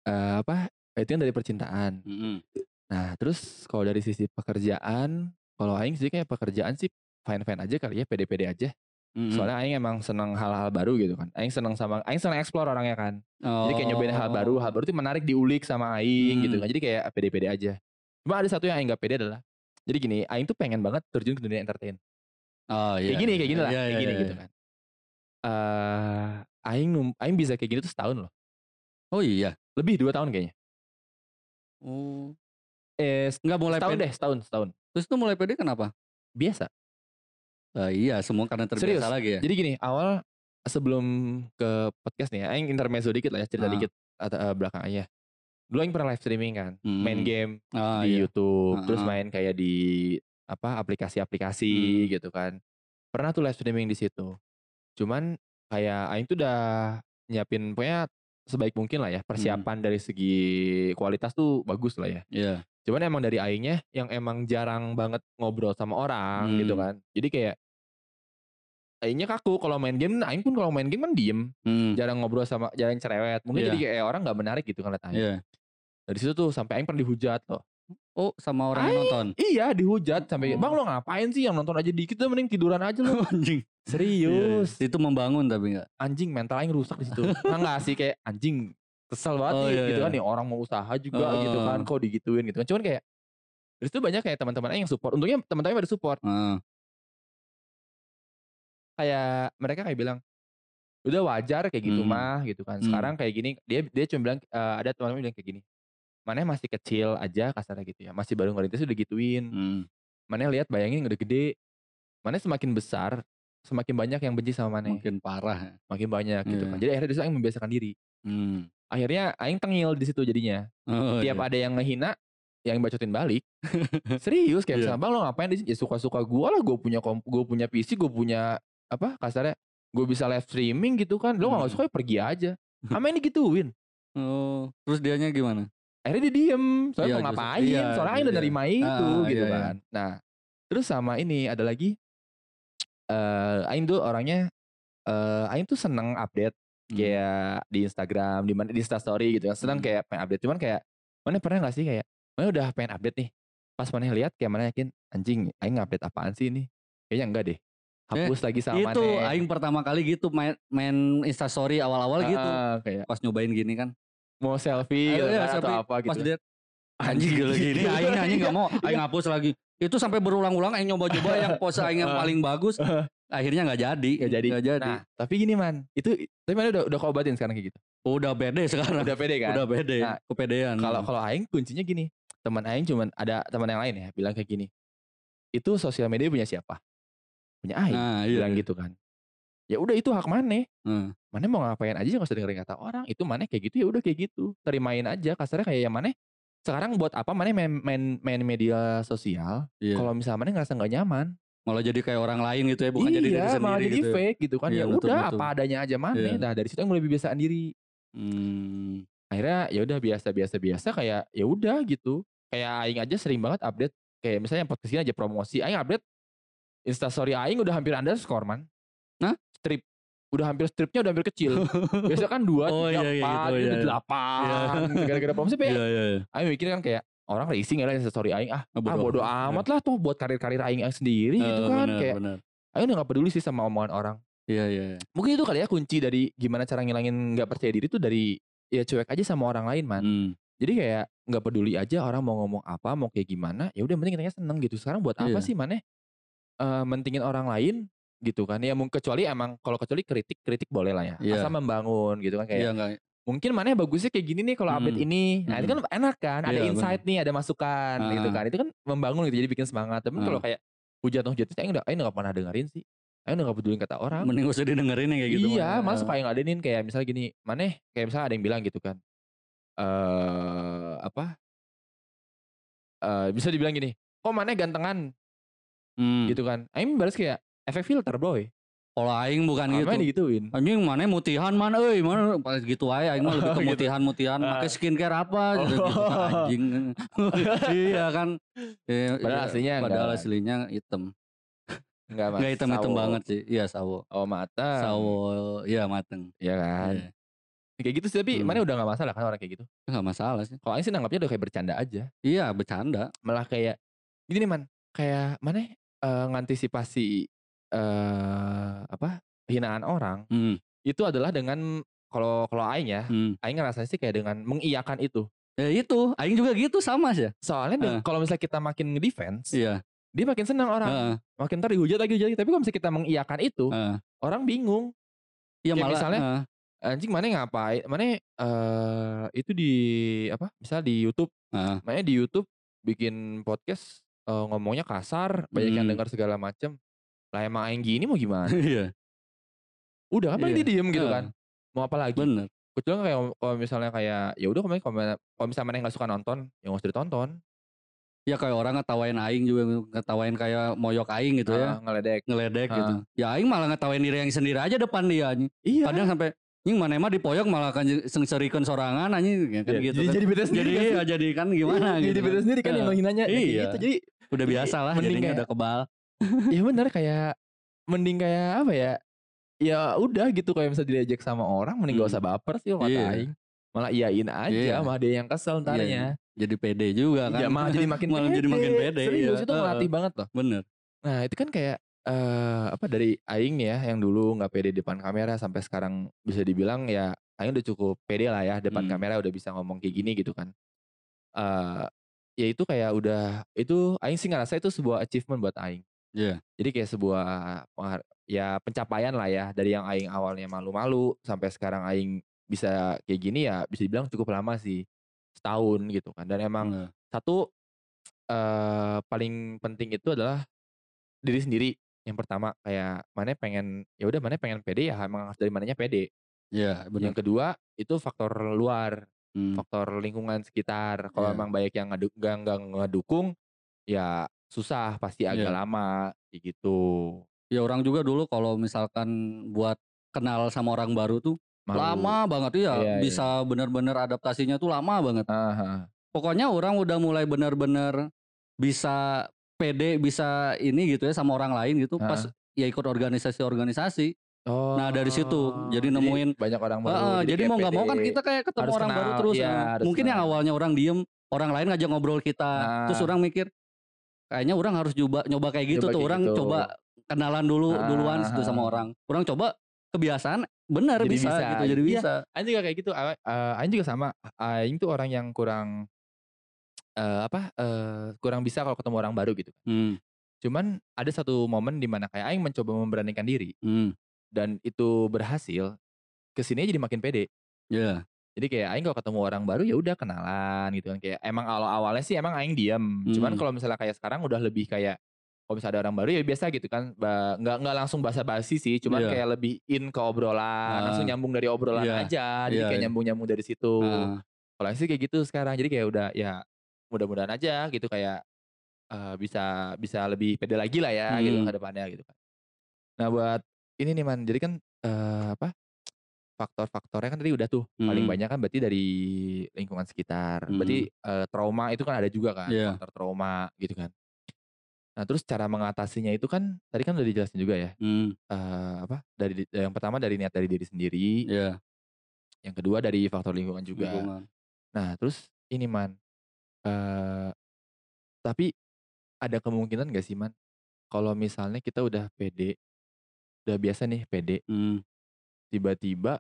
eh, apa, itu kan dari percintaan. Mm-mm. Nah terus kalau dari sisi pekerjaan, Kalau aing sih kayak pekerjaan sih fine-fine aja kali ya, pede-pede aja. Mhm. Soalnya aing emang seneng hal-hal baru gitu kan. Aing seneng sama aing seneng explore orangnya kan. Jadi kayak nyobain hal baru, hal Oh. baru itu menarik diulik sama aing gitu Hmm. kan. Jadi kayak pede-pede aja. Cuma ada satu yang aing gak pede adalah jadi gini, aing tuh pengen banget terjun ke dunia entertain. Oh iya. Kayak gini, kayak gini lah, Iya, kayak iya, gini iya. gitu kan. Eh, aing aing bisa kayak gini tuh setahun loh. Oh iya. Lebih 2 tahun kayaknya. Oh. Eh, Enggak mulai setahun pede. deh, setahun, setahun. Terus tuh mulai pede kenapa? Biasa. Eh, iya, semua karena Serius. terbiasa lagi ya. Jadi gini, awal sebelum ke podcast nih ya, aing intermezzo dikit lah ya, cerita Ah. dikit atau eh, belakang aja. Dulu aing pernah live streaming kan, main Hmm. game Ah, di iya. YouTube, terus Heeh. main kayak di apa aplikasi-aplikasi Hmm. gitu kan. Pernah tuh live streaming di situ. Cuman kayak aing tuh udah nyiapin pokoknya sebaik mungkin lah ya, Hmm. persiapan dari segi kualitas tuh bagus lah ya. Iya. Cuman emang dari aingnya yang emang jarang banget ngobrol sama orang gitu Hmm. kan. Jadi kayak aingnya kaku kalau main game, aing pun kalau main game kan diem, Hmm. jarang ngobrol sama jarang cerewet. Mungkin Iya. jadi kayak orang nggak menarik gitu kan liat aing. Iya. Dari situ tuh sampai aing pernah dihujat loh. Oh, sama orang yang nonton. Iya dihujat sampai Oh. bang lo ngapain sih yang nonton aja dikit tuh mending tiduran aja lo. anjing. Serius. Iya, Itu membangun tapi enggak. Anjing mental aing rusak di situ. Nah, enggak sih kayak anjing kesel banget Oh, nih iya, gitu iya. kan nih orang mau usaha juga gitu kan Heeh. kok digituin gitu kan. Cuman kayak dari situ banyak kayak teman-teman aing yang support. Untungnya teman-teman pada support. Heeh. Kayak mereka kayak bilang udah wajar kayak gitu Hmm. mah gitu kan. Hmm. Sekarang kayak gini dia dia cuma bilang eh, ada teman-teman bilang kayak gini. Mana masih kecil aja kasarnya gitu ya. Masih baru ngerintis udah gituin. Hmm. Mana lihat bayangin udah gede. Mana semakin besar semakin banyak yang benci sama Mane. Makin parah. ya. Makin banyak gitu Iya. kan. Jadi akhirnya di situ aing membiasakan diri. Hmm. Akhirnya aing tengil di situ jadinya. Oh, Tiap iya. ada yang ngehina yang bacotin balik. Serius kayak misalnya bang lo ngapain di sini? Ya suka-suka gue lah. Gue punya gue punya PC, gue punya apa kasarnya. Gue bisa live streaming gitu kan. Lo nggak Hmm. suka ya pergi aja. Sama ini gituin. Oh, terus dianya gimana? Akhirnya dia diem. Soalnya Iya, mau ngapain. iya, Soalnya aing udah iya. nerima itu Ah, gitu iya, iya. kan. Nah terus sama ini ada lagi. eh aing tuh orangnya. eh aing tuh seneng update Hmm. kayak di Instagram, di mana di Instastory gitu kan. Senang Hmm. kayak pengen update. Cuman kayak mana pernah gak sih kayak mana udah pengen update nih. Pas mana lihat kayak mana yakin anjing aing update apaan sih ini? Kayaknya enggak deh. Hapus lagi sama itu Mane. aing pertama kali gitu main main Instastory awal-awal gitu. Heeh, kayak Pas nyobain gini kan. mau selfie Ayo, gitu iya, kan, atau apa gitu. Pas lihat anjing gila gini aing anjing gak mau aing hapus lagi. Itu sampai berulang-ulang aing nyoba-coba yang pose aing yang paling bagus. Akhirnya nggak jadi. Gak jadi. Nggak jadi. Nah, tapi gini man, itu tapi mana udah udah kau obatin sekarang kayak gitu. Udah bede sekarang. Udah pede kan? Udah bede. Nah, Kepedean. Kalau kalau aing kuncinya gini, teman aing cuman ada teman yang lain ya bilang kayak gini. Itu sosial media punya siapa? Punya aing. nah, iya. bilang gitu kan. Ya udah itu hak Mane. Hmm. Mane mau ngapain aja nggak usah dengerin kata orang. Itu Mane kayak gitu ya udah kayak gitu. Terimain aja kasarnya kayak yang Mane sekarang buat apa Mane main main, main media sosial Iya. kalau misalnya Mane ngerasa nggak nyaman. Malah jadi kayak orang lain gitu ya, bukan jadi diri iya, sendiri malah jadi gitu. ya. fake gitu kan. Iya, ya udah apa adanya aja. Iya. Nah, dari situ yang mulai biasaan diri. Hmm. Akhirnya ya udah biasa-biasa biasa kayak ya udah gitu. Kayak aing aja sering banget update kayak misalnya podcast ini aja promosi. Aing update Instastory aing udah hampir underscore man. Hah? Strip. Udah hampir stripnya udah hampir kecil. Biasa kan dua, Oh, tiga, iya, iya, empat, gitu, ini iya, udah iya. delapan. Gara-gara promosi, Iya, iya, iya. Aing mikir kan kayak orang racing ya lah Instastory aing. Ah, Ah, ah bodo amat lah tuh buat karir-karir aing sendiri gitu Eh, kan. benar, kayak benar. aing udah gak peduli sih sama omongan orang. Iya, iya. iya. Mungkin itu kali ya kunci dari gimana cara ngilangin gak percaya diri tuh dari ya cuek aja sama orang lain man. Hmm. Jadi kayak nggak peduli aja orang mau ngomong apa, mau kayak gimana, ya udah penting kitanya seneng gitu. Sekarang buat apa Iya. sih maneh eh mentingin orang lain gitu kan? Ya mungkin kecuali emang kalau kecuali kritik kritik boleh lah ya. Iya. Asal membangun gitu kan kayak Iya enggak. mungkin maneh bagusnya kayak gini nih kalau update Hmm. ini. Nah, itu kan enak kan? Ada Iya, insight nih, ada masukan gitu Ah. kan. Itu kan membangun gitu jadi bikin semangat. Tapi kalau Ah. kayak hujat-hujat itu aing udah aing nggak pernah dengerin sih. Udah gak peduli kata orang. Mending gak usah didengerin yang kayak gitu. iya, malah suka yang ngadenin kayak misalnya gini, maneh kayak misalnya ada yang bilang gitu kan. Eh apa? Eh bisa dibilang gini, kok maneh gantengan Hmm. gitu kan. Aing balas kayak efek filter boy. Kalau aing bukan Gitu. gitu. digituin. Anjing mana mutihan mana euy mana pas gitu aja aing mah lebih ke Gitu. mutihan-mutihan Ah. pakai skincare apa gitu, gitu kan, Oh. anjing. iya kan. Iya, Padahal aslinya padahal enggak. aslinya hitam. Enggak mas. Enggak hitam-hitam sawo. banget sih. Iya sawo. Oh matang. Sawo iya mateng. Iya kan. Iya. Kayak gitu sih tapi Hmm. mana udah gak masalah kan orang kayak gitu. Enggak masalah sih. Kalau Aing sih nanggapnya udah kayak bercanda aja. Iya bercanda. Malah kayak gini nih man. kayak maneh, eee, ngantisipasi, eee, apa, hinaan orang, Mhm. itu adalah dengan kalau kalau aing ya, Mmm. aing ngerasanya sih kayak dengan mengiyakan itu. Ya itu, aing juga gitu sama sih. Soalnya Heeh. kalau misalnya kita makin nge-defense, Iya. dia makin senang orang, Heeh. makin entar dihujat lagi hujat lagi, tapi kalau misalnya kita mengiyakan itu, Heeh. orang bingung. Iya Kayak malah misalnya, heeh. anjing maneh ngapain maneh, eee, itu di apa, misal di YouTube, Heeh. maneh di YouTube bikin podcast, eee, ngomongnya kasar, banyak yang Mmm. denger segala macem. Lah emang aing gini mau gimana? Iya. Udah kan paling Iya, dia diem gitu kan, mau apa lagi? Bener. Kecuali kayak kalau misalnya kayak, ya udah kalau kalau misalnya maneh nggak suka nonton, ya nggak usah ditonton. Ya kayak orang ngetawain aing juga, ngetawain kayak moyok aing gitu Heeh, ya, ngeledek. ngeledek Heeh. gitu. Ya aing malah ngetawain diri aing sendiri aja depan dia anjing. Iya. Kadang sampai Nying maneh mah dipoyok malah kan sengserikan sorangan anjing ya kan Iya, gitu jadi kan. jadi bete sendiri Jadi kan ya jadi kan gimana Iya, gitu. jadi bete sendiri kan yang menghinanya, ya kayak Iya. gitu. Jadi Udah biasa lah mending jadinya kayak udah kebal. Iya bener kayak mending kayak apa ya, ya udah gitu kayak misalnya diejek sama orang mending gak Mmm. usah baper sih kata Iya. aing. Malah iyain aja, Iya. malah dia yang kesel Iya, entarnya. jadi pede juga kan. Iya malah jadi makin malah pede. jadi makin pede. Serius iya. itu Heeh. ngelatih banget loh. Bener. Nah itu kan kayak, eee, apa dari aing ya yang dulu nggak pede depan kamera sampai sekarang bisa dibilang ya aing udah cukup pede lah ya depan Mmm. kamera udah bisa ngomong kayak gini gitu kan. Eee, ya itu kayak udah itu aing sih ngerasa itu sebuah achievement buat aing. Iya. Jadi kayak sebuah ya pencapaian lah ya dari yang aing awalnya malu-malu sampai sekarang aing bisa kayak gini ya bisa dibilang cukup lama sih. Setahun gitu kan dan emang Bener. satu, eee, paling penting itu adalah diri sendiri. Yang pertama kayak maneh pengen ya udah maneh pengen pede ya emang harus dari manehnya pede. Iya bener. Yang kedua itu faktor luar, Mmm. faktor lingkungan sekitar. Kalau Iya. emang banyak yang ngadu nggak nggak ngedukung, ya susah pasti agak Iya. lama gitu. Ya orang juga dulu kalau misalkan buat kenal sama orang baru tuh Malu. lama banget iya, Iya, iya. bisa bener-bener adaptasinya tuh lama banget. Heeh heeh. Pokoknya orang udah mulai bener-bener bisa pede, bisa ini gitu ya sama orang lain gitu pas Heeh. ya ikut organisasi-organisasi. Oh. Nah dari situ jadi nemuin banyak orang baru. Heeh, jadi mau nggak mau kan kita kayak ketemu orang baru kenal, terus. iya, nah. Mungkin yang kenal. awalnya orang diem, orang lain ngajak ngobrol kita. Terus Nah. orang mikir kayaknya orang harus coba nyoba kayak gitu Coba tuh. kayak Orang gitu. coba kenalan dulu Ah, duluan tuh sama ah. orang. Orang coba kebiasaan bener Jadi bisa, bisa, gitu jadi iya. bisa. Aing juga kayak gitu, eee, aing juga sama. Aing tuh orang yang kurang eee, apa, eee, kurang bisa kalau ketemu orang baru gitu. Mmm. Cuman ada satu momen di mana kayak aing mencoba memberanikan diri Mmm. Dan itu berhasil, ke sininya jadi makin pede. Iya. Jadi kayak aing kalau ketemu orang baru ya udah kenalan gitu kan, kayak emang awal-awalnya sih emang aing diem, cuman Mmm. kalau misalnya kayak sekarang udah lebih kayak kalau misalnya ada orang baru ya biasa gitu kan, nggak nggak langsung basa-basi sih, cuman Iya. kayak lebih in ke obrolan, langsung Heeh. nyambung dari obrolan Iya. aja, jadi Iya, kayak iya. nyambung-nyambung dari situ. Heeh. Kalau sih kayak gitu sekarang, jadi kayak udah ya mudah-mudahan aja gitu kayak, eee, bisa bisa lebih pede lagi lah ya gitu Mmm. ke depannya gitu kan. Nah buat ini nih Man, jadi kan, eee, apa, faktor-faktornya kan tadi udah tuh, paling Mhm. banyak kan berarti dari lingkungan sekitar, berarti, Mhm. eee, trauma itu kan ada juga kan, Iya. faktor trauma gitu kan. Nah terus cara mengatasinya itu kan tadi kan udah dijelasin juga ya, Mmm. eee, apa, dari di yang pertama dari niat dari diri sendiri, Iya. yang kedua dari faktor lingkungan juga. Lingkungan. Nah terus ini Man, eee, tapi ada kemungkinan gak sih Man, kalau misalnya kita udah pede, udah biasa nih pede, Mmm. tiba-tiba,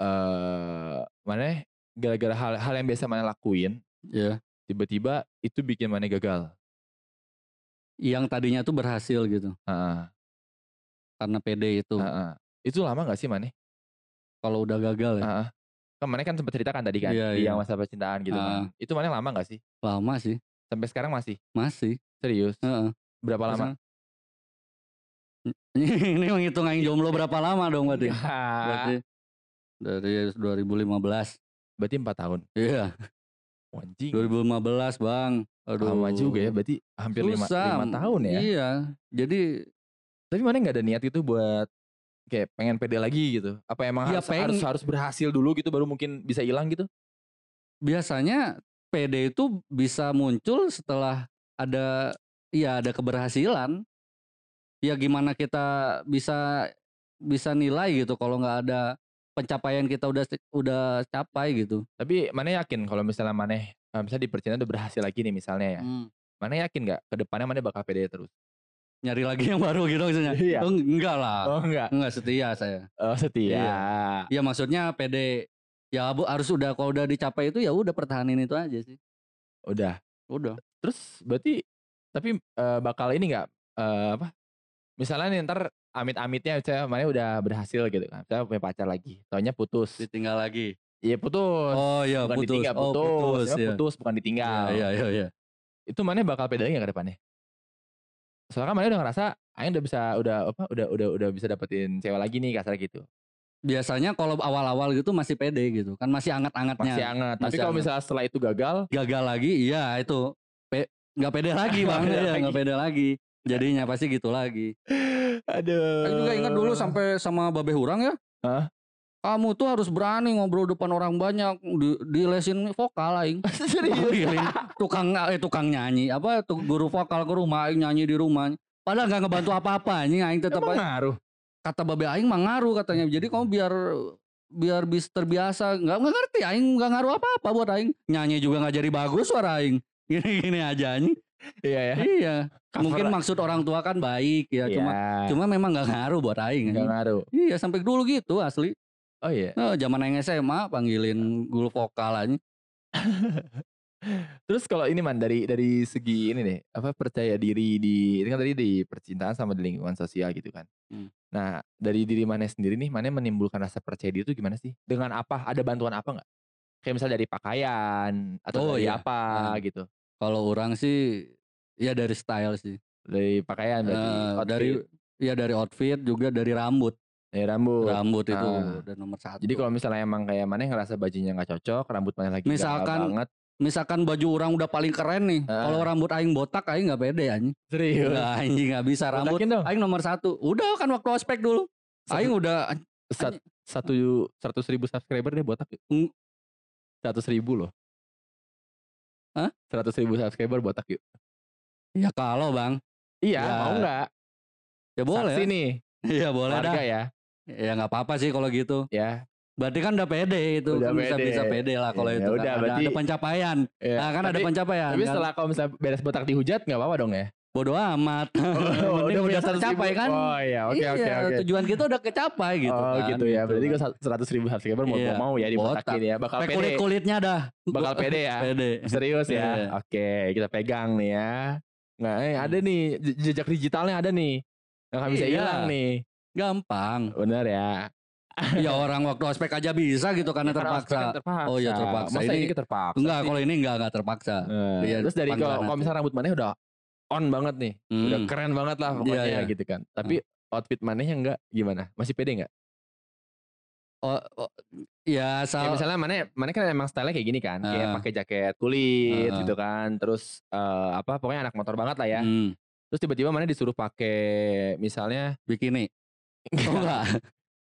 eee, maneh gara-gara hal hal yang biasa maneh lakuin, Iya. tiba-tiba itu bikin maneh gagal? Yang tadinya tuh berhasil gitu. Heeh. Karena pede itu. Heeh. Itu lama gak sih maneh? Kalau udah gagal ya? Heeh. Kan maneh kan sempet cerita kan tadi kan, Iya di yang masa percintaan gitu kan. Itu maneh lama gak sih? Lama sih. Sampai sekarang masih? Masih. Serius? Heeh. Berapa lama? Ini menghitung aing jomblo berapa lama dong berarti? Berarti Enggak. dari 2015. Berarti 4 tahun? Iya. Anjing. 2015 Bang. Aduh. Lama juga ya, berarti hampir 5 Susah. 5 tahun ya? Iya. Jadi Tapi maneh gak ada niat itu buat kayak pengen pede lagi gitu? Apa emang Ya harus peng harus harus berhasil dulu gitu baru mungkin bisa hilang gitu? biasanya pede itu bisa muncul setelah ada ya ada keberhasilan. Ya gimana kita bisa bisa nilai gitu kalau nggak ada pencapaian kita udah udah capai gitu. Tapi maneh yakin kalau misalnya maneh, eee, misalnya di percintaan udah berhasil lagi nih misalnya ya, Mmm. Mana yakin nggak ke depannya mana bakal pede terus? Nyari lagi yang baru gitu maksudnya? Iya. Oh, enggak lah. Oh enggak. Enggak setia saya. Oh setia. Ya maksudnya pede ya bu- harus udah kalau udah dicapai itu ya udah pertahanin itu aja sih. Udah. Udah. Terus berarti tapi eh, bakal ini nggak eh, apa? Misalnya nih ntar amit-amitnya saya mana udah berhasil gitu kan. Saya punya pacar lagi. Taunya putus. Ditinggal lagi. Iya putus. Oh iya bukan putus. ditinggal, Oh putus. putus. Ya, putus bukan ditinggal. Iya iya iya. Itu mana bakal pede nggak ke depannya? Soalnya kan mana udah ngerasa Aing udah bisa udah apa udah udah udah bisa dapetin cewek lagi nih kasar gitu. Biasanya kalau awal-awal gitu masih pede gitu kan masih anget-angetnya. Masih hangat. Tapi kalau misalnya setelah itu gagal, Gagal lagi iya itu pe- nggak pede lagi Nggak bang pede ya lagi. nggak pede lagi. Jadinya pasti gitu lagi. aduh. Saya juga ingat dulu sampai sama Babe Hurang ya. Hah? Kamu tuh harus berani ngobrol depan orang banyak di, di lesin vokal aing. serius. Tukang eh tukang nyanyi apa tuh guru vokal ke rumah aing nyanyi di rumah. Padahal nggak ngebantu apa-apa anjing aing tetap aja- ngaruh. kata babe aing mah ngaruh katanya. Jadi kamu biar biar bis terbiasa nggak nggak ngerti aing nggak ngaruh apa-apa buat aing. Nyanyi juga nggak jadi bagus suara aing. Gini-gini aja anjing. Iya ya. Iya. Cover Mungkin maksud orang tua kan baik ya cuma cuma memang nggak ngaruh buat aing. anjing. ngaruh. Iya sampai dulu gitu asli. Oh iya. Nah, zaman aing SMA panggilin guru vokal aja. Terus kalau ini man dari dari segi ini nih apa percaya diri di ini kan tadi di percintaan sama di lingkungan sosial gitu kan. Hmm. Nah dari diri mana sendiri nih mana menimbulkan rasa percaya diri itu gimana sih? Dengan apa? Ada bantuan apa nggak? Kayak misalnya dari pakaian atau Oh, dari iya. apa Hmm. gitu? Kalau orang sih ya dari style sih. Dari pakaian berarti. Outfit, dari ya dari outfit juga dari rambut. dari rambut. Rambut itu Ah. udah nomor satu. Jadi kalau misalnya emang kayak mana ngerasa bajunya nggak cocok, rambut mana lagi Misalkan banget. misalkan baju orang udah paling keren nih. Ah. Kalau rambut aing botak aing nggak pede anjing. Serius. Enggak anjing nggak bisa rambut. Aing nomor satu. Udah kan waktu ospek dulu. Aing udah Sat- satu seratus ribu subscriber deh botak. Mm. Seratus ribu loh. Hah? Seratus ribu subscriber botak yuk. ya kalau bang. Iya, Ya, mau nggak? Ya boleh. Saksi nih, Iya boleh dah. ya. Ya nggak apa-apa sih kalau gitu. Ya, Berarti kan udah pede itu. Udah Kan bisa pede. bisa pede lah kalau Ya itu. kan. udah, Ada- berarti- ada pencapaian. ya. Nah kan ada tapi, pencapaian. tapi kan. setelah kalau misalnya beres botak dihujat nggak apa-apa dong ya? Bodoh amat. Oh, udah 100.000. tercapai kan. Oh iya, oke iya, oke oke. tujuan kita udah kecapai gitu oh kan. gitu ya. Berarti gue seratus ribu subscriber mau Iya, mau ya dibotakin botak. ya. Bakal pede. kulit-kulitnya dah. Bakal pede ya. Pede. Serius ya. Iya. Oke, kita pegang nih ya. Nggak, eh, ada nih je- jejak digitalnya ada nih. Yang nggak bisa Iya. hilang nih. Gampang. Bener ya. ya orang waktu ospek aja bisa gitu karena Karena ospek kan terpaksa. terpaksa. Oh iya, terpaksa. Masa Ini- ini terpaksa. Enggak, kalau ini enggak enggak terpaksa. Nah, Iya, terus dari kalau misalnya rambut maneh udah on banget nih, udah Hmm. keren banget lah pokoknya Iya, iya. gitu kan. Tapi outfit manehnya enggak gimana? Masih pede enggak? Oh, oh, ya Kayak asal misalnya maneh maneh kan emang style kayak gini kan, kayak Ah. pakai jaket kulit Ah. gitu kan. Terus eh, apa pokoknya anak motor banget lah ya. Hmm, Terus tiba-tiba maneh disuruh pakai misalnya bikini. Oh enggak.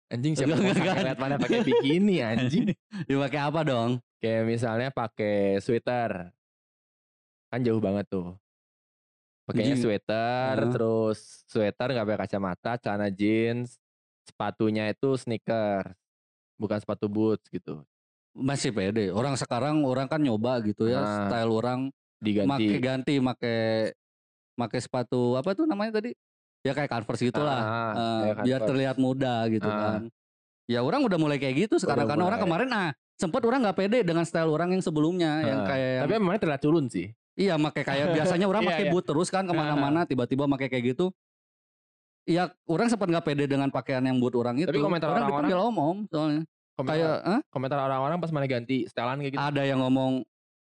anjing siapa Enggak, enggak, lihat mana pakai bikini anjing. Dipakai apa dong? Kayak misalnya pakai sweater. Kan jauh banget tuh. Pakainya Anjing. sweater, Heeh. terus sweater nggak pakai kacamata, celana jeans, sepatunya itu sneaker, bukan sepatu boots gitu. Masih pede. Orang sekarang orang kan nyoba gitu ya, Ah, style orang make Diganti. ganti make make sepatu apa tuh namanya tadi? Ya kayak Converse gitulah. Ah, Eh, kayak biar Converse. terlihat muda gitu Ah. kan. Ya orang udah mulai kayak gitu sekarang Udah karena orang kemarin ah sempat orang nggak pede dengan style orang yang sebelumnya yang Ah, kayak yang- Tapi emangnya terlihat culun sih. Iya make kayak biasanya orang Iya, pakai iya. boot terus kan ke mana-mana tiba-tiba make kayak gitu. Iya, orang sempat nggak pede dengan pakaian yang boot orang itu. Tapi komentar orang orang-orang- dipanggil om-om soalnya. Komentar, Kayak, "Hah? komentar orang-orang pas mana ganti setelan kayak gitu. ada yang ngomong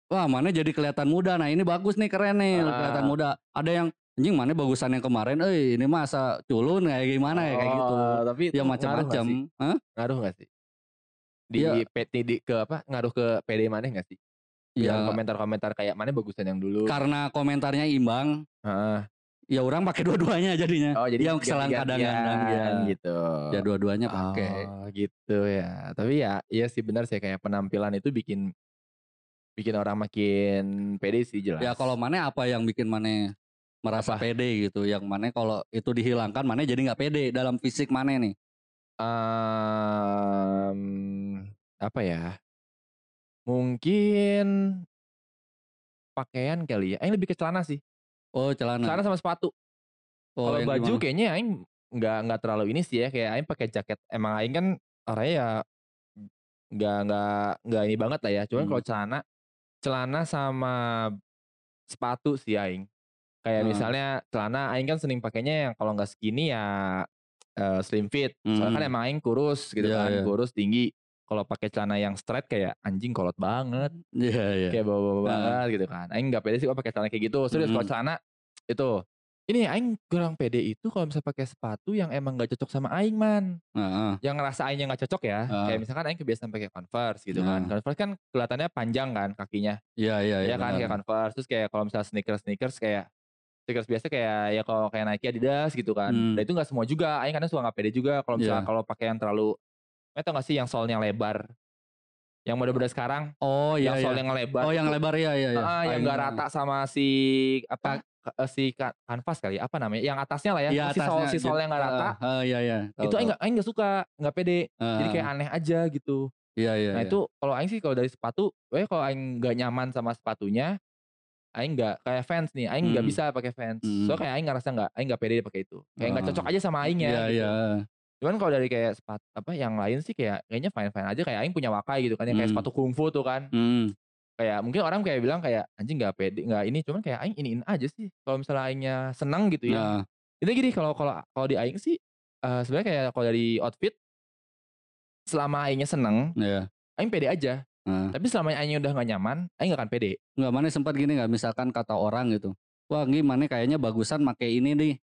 wah mana jadi kelihatan muda nah ini bagus nih keren nih Ah. kelihatan muda ada yang anjing mana bagusan yang kemarin eh ini masa culun kayak gimana ya kayak gitu Oh, Tapi ya ngaruh nggak macam-macam sih? Hah? Ngaruh gak sih? Di Iya. PT di, ke apa? Ngaruh ke PD mana gak sih? Ya komentar-komentar kayak mana bagusan yang dulu. karena komentarnya imbang Heeh. ya orang pakai dua-duanya jadinya Oh jadi yang kesalahan kadang-kadang ya gitu. ya dua-duanya pakai Oh gitu ya. Tapi ya iya sih benar sih kayak penampilan itu bikin bikin orang makin pede sih jelas. ya kalau mana apa yang bikin mana merasa Apa? pede gitu yang mana kalau itu dihilangkan mana jadi nggak pede dalam fisik mana nih Em, apa ya? Mungkin pakaian kali ya. Aing lebih ke celana sih. Oh celana. Celana sama sepatu. Oh, Kalau baju gimana? kayaknya aing nggak nggak terlalu ini sih ya. Kayak aing pakai jaket. Emang aing kan orangnya ya nggak nggak nggak ini banget lah ya. Cuman Hmm. kalau celana, celana sama sepatu sih aing. Kayak Heeh. misalnya celana aing kan sering pakainya yang kalau nggak skinny ya eh, slim fit. Soalnya kan Hmm. emang aing kurus gitu Iya, kan, iya. kurus tinggi. Kalau pakai celana yang straight kayak anjing kolot banget, Iya iya. kayak bawa-bawa Heeh. banget gitu kan. Aing nggak pede sih kalau pakai celana kayak gitu. Serius kalau Mhm. celana itu. Ini aing kurang pede itu kalau misalnya pakai sepatu yang emang nggak cocok sama aing man. Heeh. Yang ngerasa aingnya nggak cocok ya. Heeh. Kayak misalkan aing kebiasaan pakai Converse gitu kan. Nah. Converse kan kelihatannya panjang kan kakinya. Iya iya iya. Ya kan kayak benar. Converse. Terus kayak kalau misalnya sneakers sneakers kayak sneakers biasa kayak ya kalau kayak Nike Adidas gitu kan. Hmm. Dan itu nggak semua juga. Aing kadang suka nggak pede juga kalau misalnya Iya. kalau pakai yang terlalu tau gak sih yang solnya lebar? Yang mode-mode sekarang, Oh iya yang iya. sol yang lebar. Oh yang lebar iya iya iya. ah, yang gak rata sama si apa eh, si ka- kanvas kali ya, apa namanya? Yang atasnya lah ya, Iya si sol atasnya. si sol yang gak rata. Heeh, heeh, iya iya. Tahu, itu aing tahu. gak, aing gak suka, gak pede. Jadi Heeh. kayak aneh aja gitu. Iya iya. Nah iya. itu kalau aing sih kalau dari sepatu, pokoknya kalau aing gak nyaman sama sepatunya, aing gak kayak fans nih, aing gak Hmm. bisa pakai fans. Hmm. So kayak aing ngerasa gak, aing gak pede pakai itu. Kayak gak Oh. cocok aja sama aingnya. Iya gitu. iya. Cuman kalau dari kayak sepatu apa yang lain sih kayak kayaknya fine fine aja kayak aing punya wakai gitu kan yang kayak Hmm. sepatu kungfu tuh kan. Hmm. Kayak mungkin orang kayak bilang kayak anjing nggak pede nggak ini cuman kayak aing iniin aja sih. Kalau misalnya aingnya senang gitu ya. Nah, Itu gini kalau kalau kalau di aing sih eh, sebenarnya kayak kalau dari outfit selama aingnya seneng, iya. aing pede aja. Nah. Tapi selama aingnya udah nggak nyaman, aing gak akan pede. Nggak mana sempat gini nggak misalkan kata orang gitu. Wah gimana kayaknya bagusan make ini nih.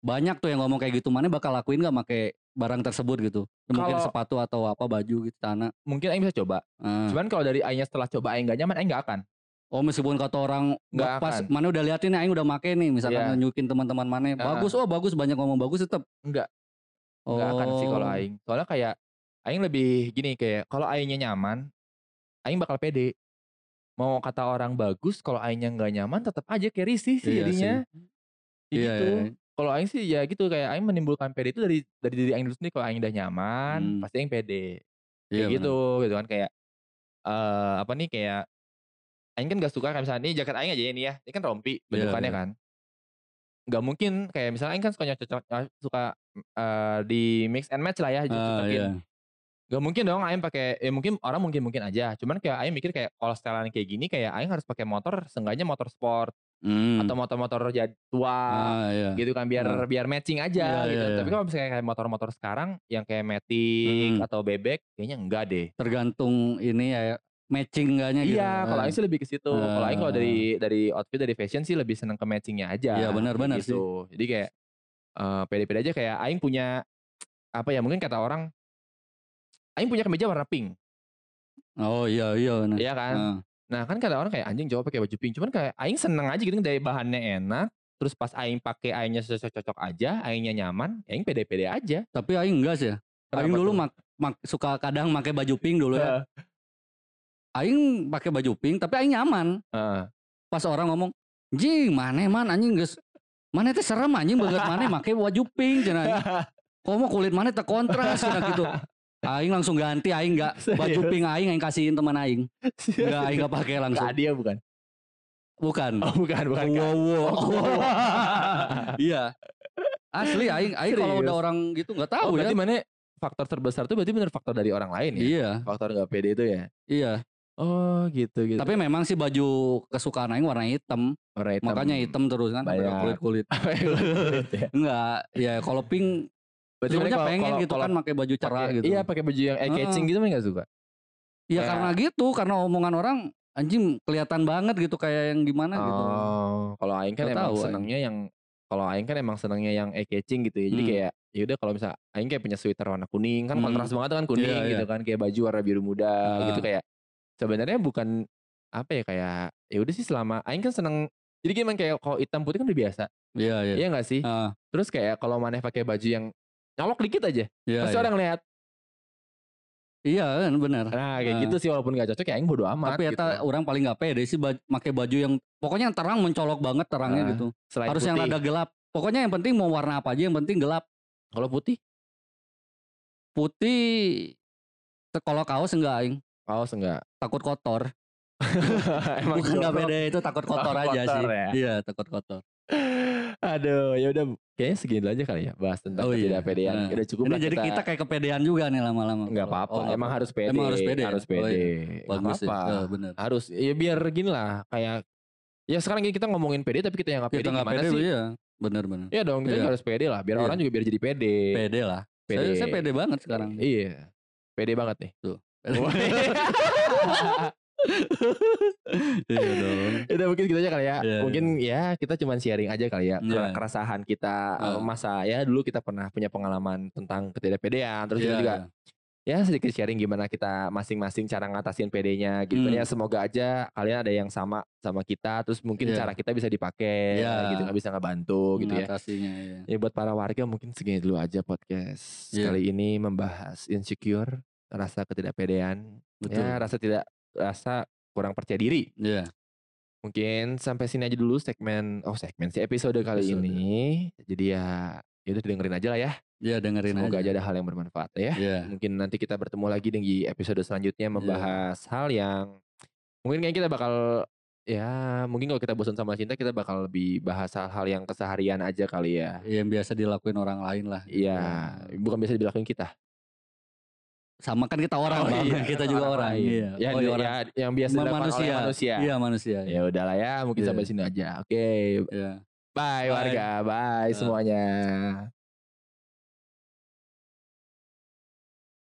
Banyak tuh yang ngomong kayak gitu. Mana bakal lakuin nggak make barang tersebut gitu. Mungkin Kalau- sepatu atau apa baju gitu tanah. Mungkin aing bisa coba. Nah. Cuman kalau dari aingnya setelah coba aing gak nyaman, aing gak akan. Oh meskipun kata orang Nggak pas akan. mana udah liatin nih aing udah make nih misalkan Iya. nunjukin teman-teman mana Heeh. bagus oh bagus banyak ngomong bagus tetap Enggak. Nggak akan sih kalau Oh. aing. Soalnya kayak aing lebih gini kayak kalau aingnya nyaman, aing bakal pede. Mau kata orang bagus, kalau aingnya nggak nyaman tetap aja kayak risih sih Iya jadinya. Kayak Iya, gitu. iya. Kalau aing sih ya gitu kayak aing menimbulkan pede itu dari dari diri aing dulu sendiri. Kalau aing udah nyaman, Hmm. pasti aing pede. Kayak gitu, gitu kan kayak eh apa nih kayak aing kan gak suka kayak misalnya ini jaket aing aja ini ya. Ini kan rompi bentukannya iya. kan. Gak mungkin kayak misalnya aing kan suka cocok suka eh, di mix and match lah ya Ah, cocokin. iya. Gak mungkin dong Aing pakai ya mungkin orang mungkin mungkin aja. Cuman kayak Aing mikir kayak kalau setelan kayak gini kayak Aing harus pakai motor seenggaknya motor sport Hmm. atau motor-motor tua Ah, iya. gitu kan biar Ah. biar matching aja Iya, gitu. iya, iya. Tapi kalau misalnya kayak motor-motor sekarang yang kayak Matic Hmm. atau bebek kayaknya enggak deh. Tergantung ini ya matching enggaknya gitu. Iya, kalau Aing sih lebih ke situ. Kalau Aing kalau dari dari outfit dari fashion sih lebih seneng ke matchingnya aja. Iya, benar, kayak benar sih. gitu. Jadi kayak eh, pede-pede aja kayak Aing punya apa ya mungkin kata orang Aing punya kemeja warna pink, Oh iya iya. Nah. iya kan? Ah. Nah kan kata orang kayak anjing coba pakai baju pink, cuman kayak aing seneng aja gitu dari bahannya enak, terus pas aing pakai aingnya cocok-cocok aja, aingnya nyaman, ya aing pede-pede aja. Tapi aing enggak sih ya. Aing Kenapa dulu tuh? mak, mak- suka kadang pakai baju pink dulu ya. Aing pakai baju pink tapi aing nyaman. Pas orang ngomong, "Jing, mana man anjing geus mana teh serem anjing banget mana make baju pink cenah. Kok mau kulit mana teh kontras cenah gitu. Aing langsung ganti aing enggak baju pink aing aing kasihin teman aing. Enggak aing enggak pakai langsung. Enggak dia bukan. Bukan. Oh bukan, bukan. Wow, wow. Oh. Iya. Asli aing aing kalau udah orang gitu Oh, tahu ya. berarti mana faktor terbesar tuh berarti bener faktor dari orang lain ya? Iya, Faktor nggak pede itu ya? iya. Oh gitu gitu. Tapi memang sih baju kesukaan aing warna hitam. Warna hitam. Makanya hitam terus kan Banyak. kulit-kulit. Kulit ya. Enggak, ya kalau pink Berarti kalau- pengen kalau- gitu kalau kan pakai baju cerah pakai- gitu. Iya pakai baju yang eye catching gitu mana nggak suka? Iya kayak- karena gitu, karena omongan orang anjing kelihatan banget gitu kayak yang gimana gitu. Oh, kalau aing kan emang tahu, Aing. senengnya yang kalau aing kan emang senengnya yang eye catching gitu ya. Jadi Hmm. kayak ya udah kalau misal aing kayak punya sweater warna kuning kan Hmm. kontras banget kan kuning Iya, gitu kan kayak baju warna biru muda Ah. gitu kayak sebenarnya bukan apa ya kayak ya udah sih selama aing kan seneng jadi gimana kayak kalau hitam putih kan udah biasa. Iya, iya. Iya enggak sih? Ah, Terus kayak kalau maneh pakai baju yang nyolok dikit aja, iya, pasti iya. orang lihat. Iya kan benar. Nah, kayak Ah. gitu sih walaupun gak cocok ya aing bodo amat Tapi gitu. orang paling nggak pede sih pakai baju yang pokoknya yang terang mencolok banget terangnya Ah, gitu. Harus yang putih. rada gelap. Pokoknya yang penting mau warna apa aja yang penting gelap. Kalau putih, Putih kalau kaos enggak aing, kaos enggak. takut kotor. Emang Bukan jorok. pede itu takut kotor Oh, aja sih. kotor ya? Iya takut kotor. Aduh, ya udah kayaknya segini aja kali ya bahas tentang Oh iya. ketidakpedean. Nah, Udah cukup Ini lah jadi kita kayak kepedean juga nih lama-lama. nggak Kalau- apa-apa. oh, Emang apa-apa. harus pede. Emang harus pede ya? Harus Oh, pede. iya. Nggak Bagus sih. apa-apa. Oh, bener. Harus ya biar gini lah kayak ya sekarang gini kita ngomongin pede tapi kita yang nggak pede Kita gimana pede sih? iya. Bener-bener. Iya dong, kita Iya. harus pede lah. Biar Iya. orang juga biar jadi pede. Pede lah. Pede. Saya, saya pede banget sekarang. Iya. Pede banget nih. Tuh. Iya dong. Udah mungkin gitu aja kali ya. Iya, mungkin ya kita cuman sharing aja kali ya. Iya. Keresahan kita Heeh. masa ya dulu kita pernah punya pengalaman tentang ketidakpedean. Terus kita Iya, juga iya. ya sedikit sharing gimana kita masing-masing cara ngatasin PD-nya gitu Hmm. ya. Semoga aja kalian ada yang sama sama kita. Terus mungkin Iya. cara kita bisa dipakai Iya. gitu. Nggak bisa ngebantu gitu ya. Iya. Ya buat para warga mungkin segini dulu aja podcast Iya. kali ini membahas insecure, rasa ketidakpedean, Betul. ya rasa tidak rasa kurang percaya diri. Iya. Mungkin sampai sini aja dulu segmen oh segmen si episode kali Episode. ini. Jadi ya ya udah dengerin aja lah ya. Iya dengerin Semoga aja aja. ada hal yang bermanfaat ya. Iya. Mungkin nanti kita bertemu lagi di episode selanjutnya membahas hal yang mungkin kayak kita bakal ya mungkin kalau kita bosan sama cinta kita bakal lebih bahas hal-hal yang keseharian aja kali ya. Yang biasa dilakuin orang lain lah. gitu. Iya, bukan biasa dilakuin kita. Sama kan kita orang, Oh, Bang. iya, kita juga orang. Iya. Ya, oh, iya, ya, orang. yang biasa dilakukan manusia. oleh manusia. Iya manusia. Ya udahlah ya, mungkin Iya. sampai sini aja. Oke, Iya. bye Bye. warga, bye Ya. semuanya.